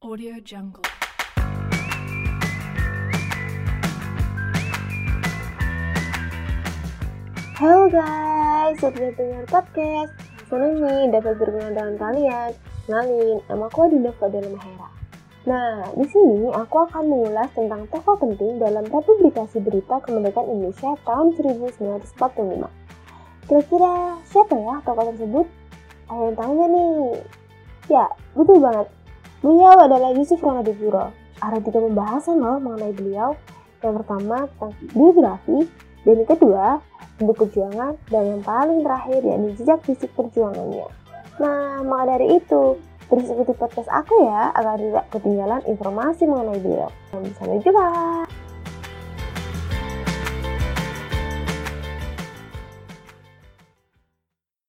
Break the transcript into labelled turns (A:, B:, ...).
A: Audio Jungle.
B: Halo guys, selamat dengar podcast. Senang nih dapat berkenalan dengan kalian. Kenalin, nama aku Adinda Fadil Mahera. Nah, di sini aku akan mengulas tentang tokoh penting dalam republikasi berita kemerdekaan Indonesia tahun 1945. Kira-kira siapa ya tokoh tersebut? Tahu nggak nih? Ya, betul banget. Beliau adalah Yusuf Ronodipuro. Ada tiga pembahasan loh mengenai beliau. Yang pertama tentang biografi, dan yang kedua bentuk perjuangan, dan yang paling terakhir yakni jejak fisik perjuangannya. Nah, maka dari itu, terus ikuti podcast aku ya agar tidak ketinggalan informasi mengenai beliau. Sampai jumpa!